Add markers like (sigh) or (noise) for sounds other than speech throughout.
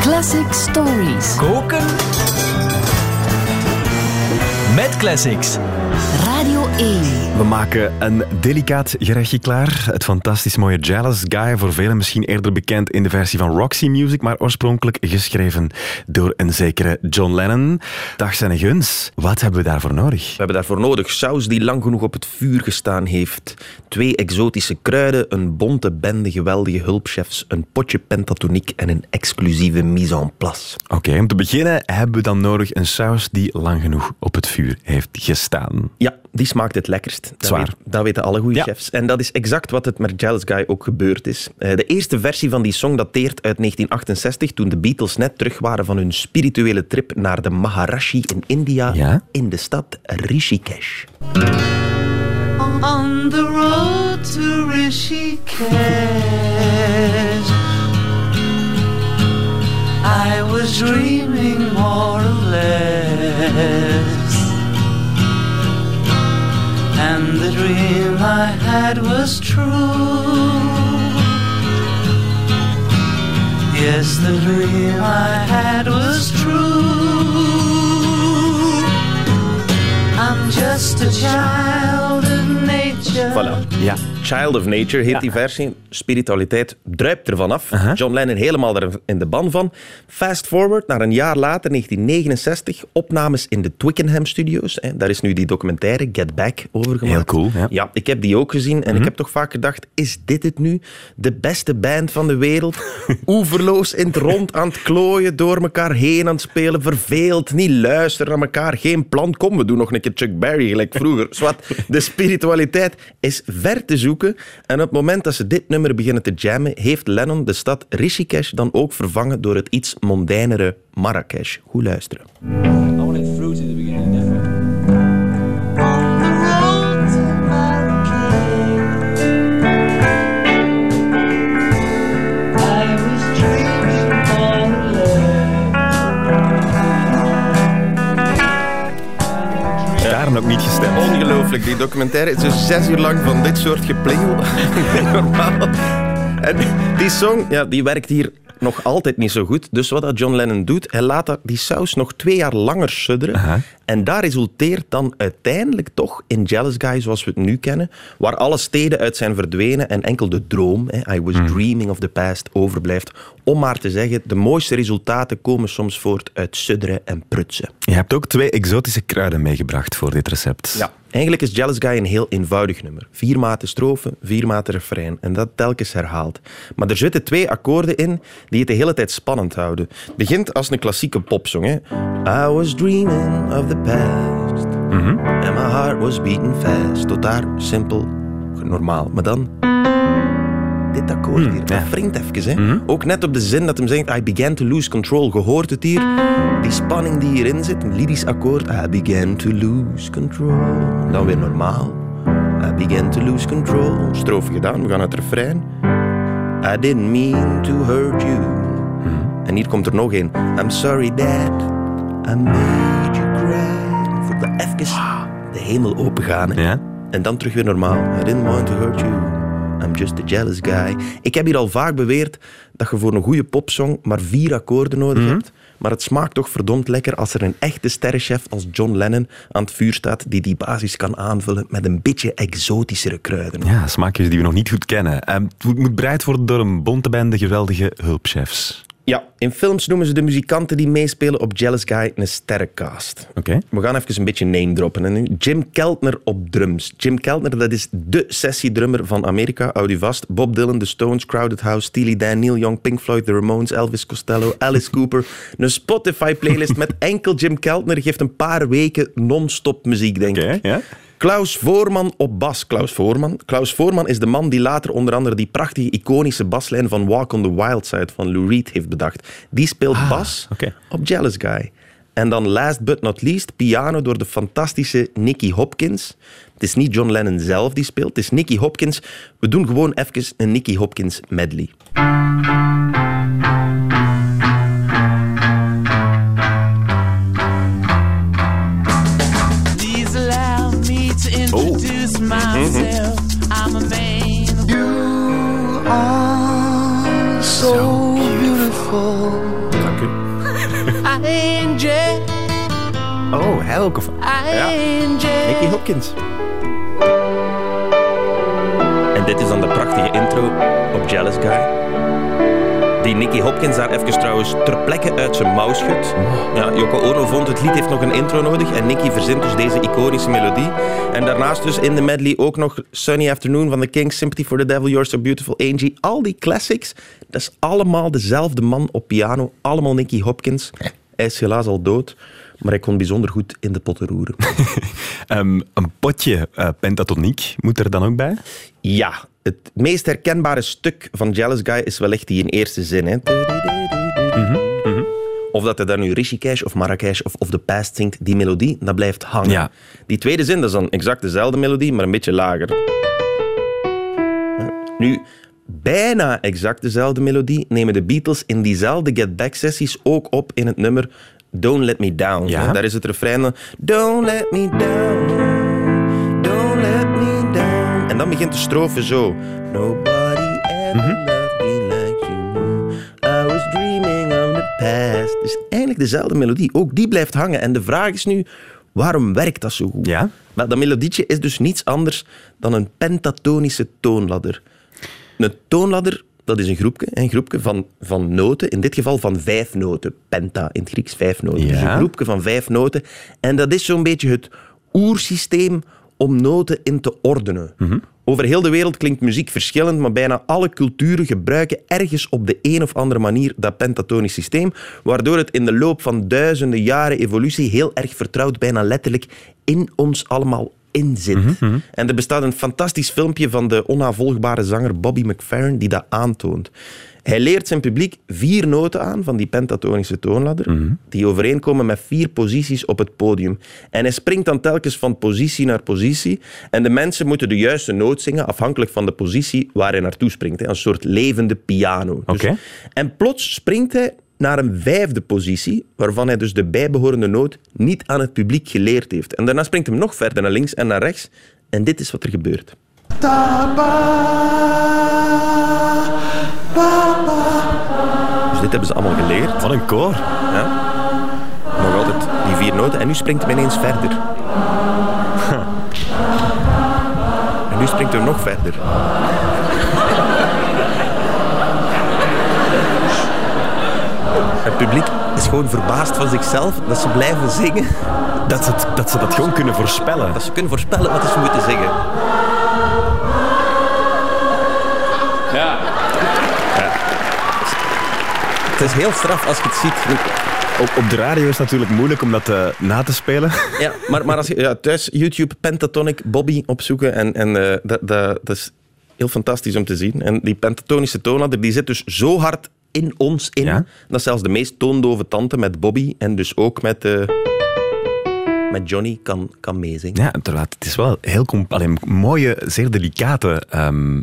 Classic Stories. Koken met classics. Radio 1. We maken een delicaat gerechtje klaar. Het fantastisch mooie Jealous Guy, voor velen misschien eerder bekend in de versie van Roxy Music, maar oorspronkelijk geschreven door een zekere John Lennon. Dag zijn Guns, wat hebben we daarvoor nodig? We hebben daarvoor nodig saus die lang genoeg op het vuur gestaan heeft, twee exotische kruiden, een bonte bende geweldige hulpchefs, een potje pentatoniek en een exclusieve mise en place. Oké, om te beginnen hebben we dan nodig een saus die lang genoeg op het vuur heeft gestaan. Ja, die smaakt het lekkerst. Dat, Zwaar. weet- dat weten alle goede Ja. chefs. En dat is exact wat het met Jealous Guy ook gebeurd is. Eh, De eerste versie van die song dateert uit 1968, toen de Beatles net terug waren van hun spirituele trip naar de Maharashi in India, Ja? in de stad Rishikesh. on the road to Rishikesh. I was dreaming more or less. The dream I had was true. Yes, the dream I had was true. I'm just a child. Voilà. Ja. Child of Nature heet die versie. Spiritualiteit druipt ervan af. John Lennon helemaal er in de ban van. Fast forward naar een jaar later, 1969. Opnames in de Twickenham Studios. Hè. Daar is nu die documentaire Get Back over gemaakt. Heel cool, ja. Mhm. Ja, ik heb die ook gezien. En ik heb toch vaak gedacht, is dit het nu? De beste band van de wereld? (laughs) Oeverloos in het rond aan het klooien, door elkaar heen aan het spelen. Verveeld, niet luisteren naar elkaar. Geen plan. Kom, we doen nog een keer Chuck Berry, gelijk vroeger. Zwat, de spiritualiteit is ver te zoeken. En op het moment dat ze dit nummer beginnen te jammen, heeft Lennon de stad Rishikesh dan ook vervangen door het iets mondainere Marrakesh. Goed luisteren. Ongelooflijk, die documentaire is dus zes uur lang van dit soort geplingel. (laughs) Normaal. En die song, ja, die werkt hier nog altijd niet zo goed. Dus wat dat John Lennon doet, hij laat dat- die saus nog twee jaar langer sudderen. Aha. En daar resulteert dan uiteindelijk toch in Jealous Guy zoals we het nu kennen, waar alle steden uit zijn verdwenen en enkel de droom, hè, I was dreaming of the past, overblijft. Om maar te zeggen, de mooiste resultaten komen soms voort uit sudderen en prutsen. Je hebt ook twee exotische kruiden meegebracht voor dit recept. Ja. Eigenlijk is Jealous Guy een heel eenvoudig nummer. Vier maten strofe, vier maten refrein. En dat telkens herhaald. Maar er zitten twee akkoorden in die het de hele tijd spannend houden. Het begint als een klassieke popsong. Hè. I was dreaming of the past. And my heart was beating fast. Tot daar simpel, normaal. Maar dan... Dit akkoord hier, dat ja. wringt even. Hè. Ook net op de zin dat hem zegt... I began to lose control. Gehoord het hier? Die spanning die hierin zit. Een lyrisch akkoord. I began to lose control. Dan weer normaal. I began to lose control. Strofe gedaan, we gaan naar het refrein. I didn't mean to hurt you. En hier komt er nog een. I'm sorry dad. I made you cry. Voor dat even de hemel opengaan. Ja? En dan terug weer normaal. I didn't want to hurt you. Just a jealous guy. Ik heb hier al vaak beweerd dat je voor een goede popsong maar vier akkoorden nodig hebt. Maar het smaakt toch verdomd lekker als er een echte sterrenchef als John Lennon aan het vuur staat die die basis kan aanvullen met een beetje exotischere kruiden. Ja, smaakjes die we nog niet goed kennen. Ehm, het moet bereid worden door een bonte bende geweldige hulpchefs. Ja, in films noemen ze de muzikanten die meespelen op Jealous Guy een sterrencast. Oké. We gaan even een beetje name droppen. En nu Jim Keltner op drums. Jim Keltner, dat is de sessiedrummer van Amerika. Houd u vast. Bob Dylan, The Stones, Crowded House, Steely Dan, Neil Young, Pink Floyd, The Ramones, Elvis Costello, Alice (laughs) Cooper. Een Spotify-playlist met enkel Jim Keltner geeft een paar weken non-stop muziek, denk Oké, ik. ja. Klaus Voorman op bas. Klaus Voorman. Klaus Voorman is de man die later onder andere die prachtige iconische baslijn van Walk on the Wild Side van Lou Reed heeft bedacht. Die speelt bas oké. op Jealous Guy. En dan last but not least, piano door de fantastische Nicky Hopkins. Het is niet John Lennon zelf die speelt, het is Nicky Hopkins. We doen gewoon even een Nicky Hopkins medley. Myself. I'm a man. You are so beautiful. Dank u. (laughs) Angel, Oh, hij ook. Of... Angel. Nicky Hopkins. En dit is dan de prachtige intro op Jealous Guy. Die Nicky Hopkins daar even trouwens ter plekke uit zijn mouw schudt. Ja, Yoko Ono vond het lied heeft nog een intro nodig en Nicky verzint dus deze iconische melodie. En daarnaast dus in de medley ook nog Sunny Afternoon van The Kings, Sympathy for the Devil, You're So Beautiful, Angie. Al die classics, dat is allemaal dezelfde man op piano. Allemaal Nicky Hopkins. Hij is helaas al dood, maar hij kon bijzonder goed in de potten roeren. (laughs) Ehm, een potje eh, pentatoniek moet er dan ook bij. Ja, het meest herkenbare stuk van Jealous Guy is wellicht die in eerste zin. Hè. Of dat hij daar nu Rishikesh of Marrakesh of, of The Past zingt, die melodie, dat blijft hangen. Ja. Die tweede zin, dat is dan exact dezelfde melodie, maar een beetje lager. Nu, bijna exact dezelfde melodie nemen de Beatles in diezelfde Get Back sessies ook op in het nummer Don't Let Me Down. Ja. Daar is het refrein Don't let me down, begint de strofe zo. Nobody ever loved me like you knew. I was dreaming of the past. Dus eigenlijk dezelfde melodie. Ook die blijft hangen. En de vraag is nu, waarom werkt dat zo goed? Ja? Maar dat melodietje is dus niets anders dan een pentatonische toonladder. Een toonladder, dat is een groepje, een groepje van, van noten, in dit geval van vijf noten. Penta, in het Grieks vijf noten. Dus een groepje van vijf noten. En dat is zo'n beetje het oersysteem om noten in te ordenen. Over heel de wereld klinkt muziek verschillend, maar bijna alle culturen gebruiken ergens op de een of andere manier dat pentatonisch systeem, waardoor het in de loop van duizenden jaren evolutie heel erg vertrouwd, bijna letterlijk, in ons allemaal in zit. En er bestaat een fantastisch filmpje van de onnavolgbare zanger Bobby McFerrin die dat aantoont. Hij leert zijn publiek vier noten aan van die pentatonische toonladder, die overeenkomen met vier posities op het podium. En hij springt dan telkens van positie naar positie. En de mensen moeten de juiste noot zingen, afhankelijk van de positie waar hij naartoe springt. hè. Een soort levende piano. Dus- Oké. En plots springt hij naar een vijfde positie, waarvan hij dus de bijbehorende noot niet aan het publiek geleerd heeft. En daarna springt hij nog verder naar links en naar rechts. En dit is wat er gebeurt. Dit hebben ze allemaal geleerd. Wat een koor. Ja. Nog altijd die vier noten. En nu springt hij ineens verder. (laughs) En nu springt hij nog verder. (laughs) Het publiek is gewoon verbaasd van zichzelf dat ze blijven zingen. Dat ze, dat ze dat gewoon kunnen voorspellen. Dat ze kunnen voorspellen wat ze moeten zingen. Het is heel straf als je het ziet. Op, op de radio is het natuurlijk moeilijk om dat eh, na te spelen. Ja, maar, maar als je ja, thuis YouTube Pentatonic Bobby opzoeken, en, en eh, dat, dat, dat is heel fantastisch om te zien. En die pentatonische toonladder die zit dus zo hard in ons in, Ja. dat zelfs de meest toondove tante met Bobby en dus ook met, eh, met Johnny kan, kan meezingen. Ja, terwijl het is wel heel comp- allee, mooie, zeer delicate ehm,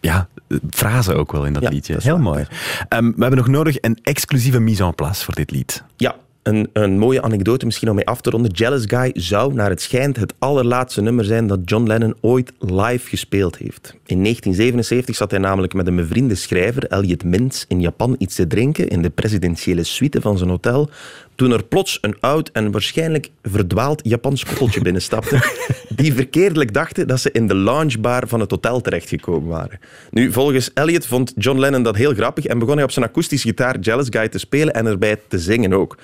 ja, frase ook wel in dat Ja, liedje. dat is Heel waar, mooi. Ehm, we hebben nog nodig een exclusieve mise en place voor dit lied. Ja, een, een mooie anekdote misschien om mee af te ronden. Jealous Guy zou, naar het schijnt, het allerlaatste nummer zijn dat John Lennon ooit live gespeeld heeft. In 1977 zat hij namelijk met een bevriende schrijver, Elliot Mintz, in Japan iets te drinken in de presidentiële suite van zijn hotel, toen er plots een oud en waarschijnlijk verdwaald Japans koppeltje (laughs) binnenstapte, die verkeerdelijk dachten dat ze in de loungebar van het hotel terechtgekomen waren. Nu, volgens Elliot vond John Lennon dat heel grappig en begon hij op zijn akoestische gitaar Jealous Guy te spelen en erbij te zingen ook.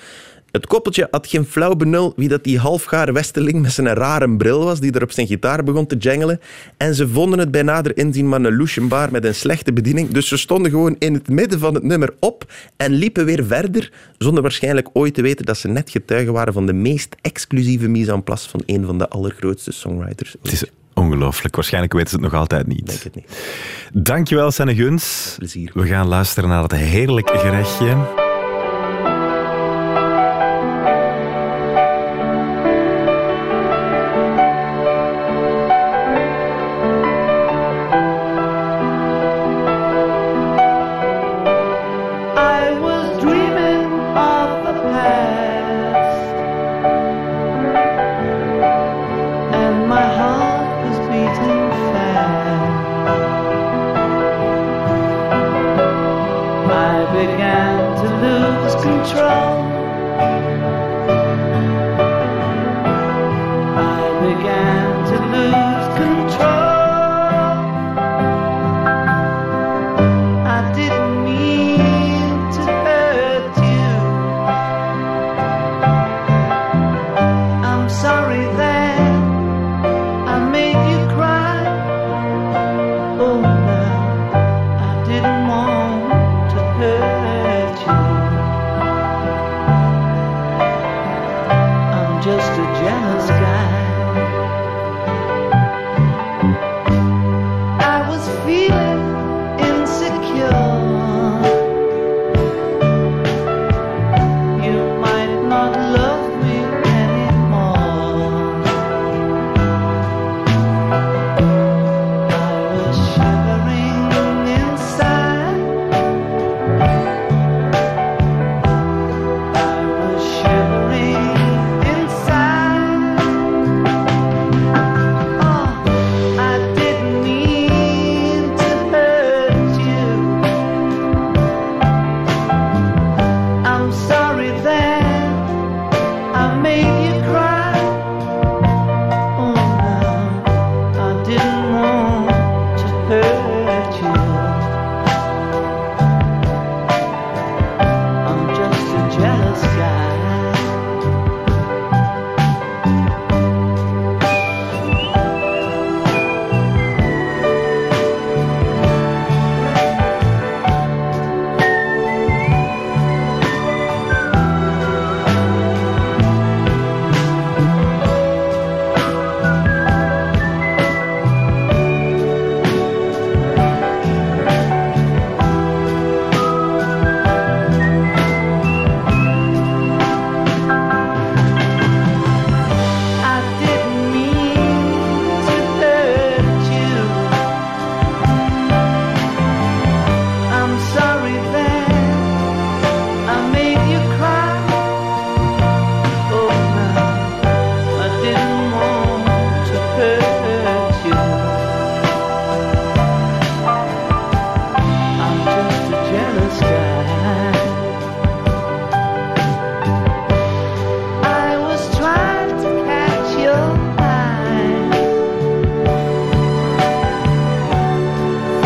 Het koppeltje had geen flauw benul wie dat die halfgare westeling met zijn rare bril was, die er op zijn gitaar begon te jangelen. En ze vonden het bij nader inzien maar een loeschenbar met een slechte bediening. Dus ze stonden gewoon in het midden van het nummer op en liepen weer verder, zonder waarschijnlijk ooit te weten dat ze net getuigen waren van de meest exclusieve mise en place van een van de allergrootste songwriters. Het is ongelooflijk. Waarschijnlijk weten ze het nog altijd niet. Denk het niet. Dankjewel, Sanne Guns. Plezier. We gaan luisteren naar het heerlijk gerechtje.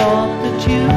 thought that you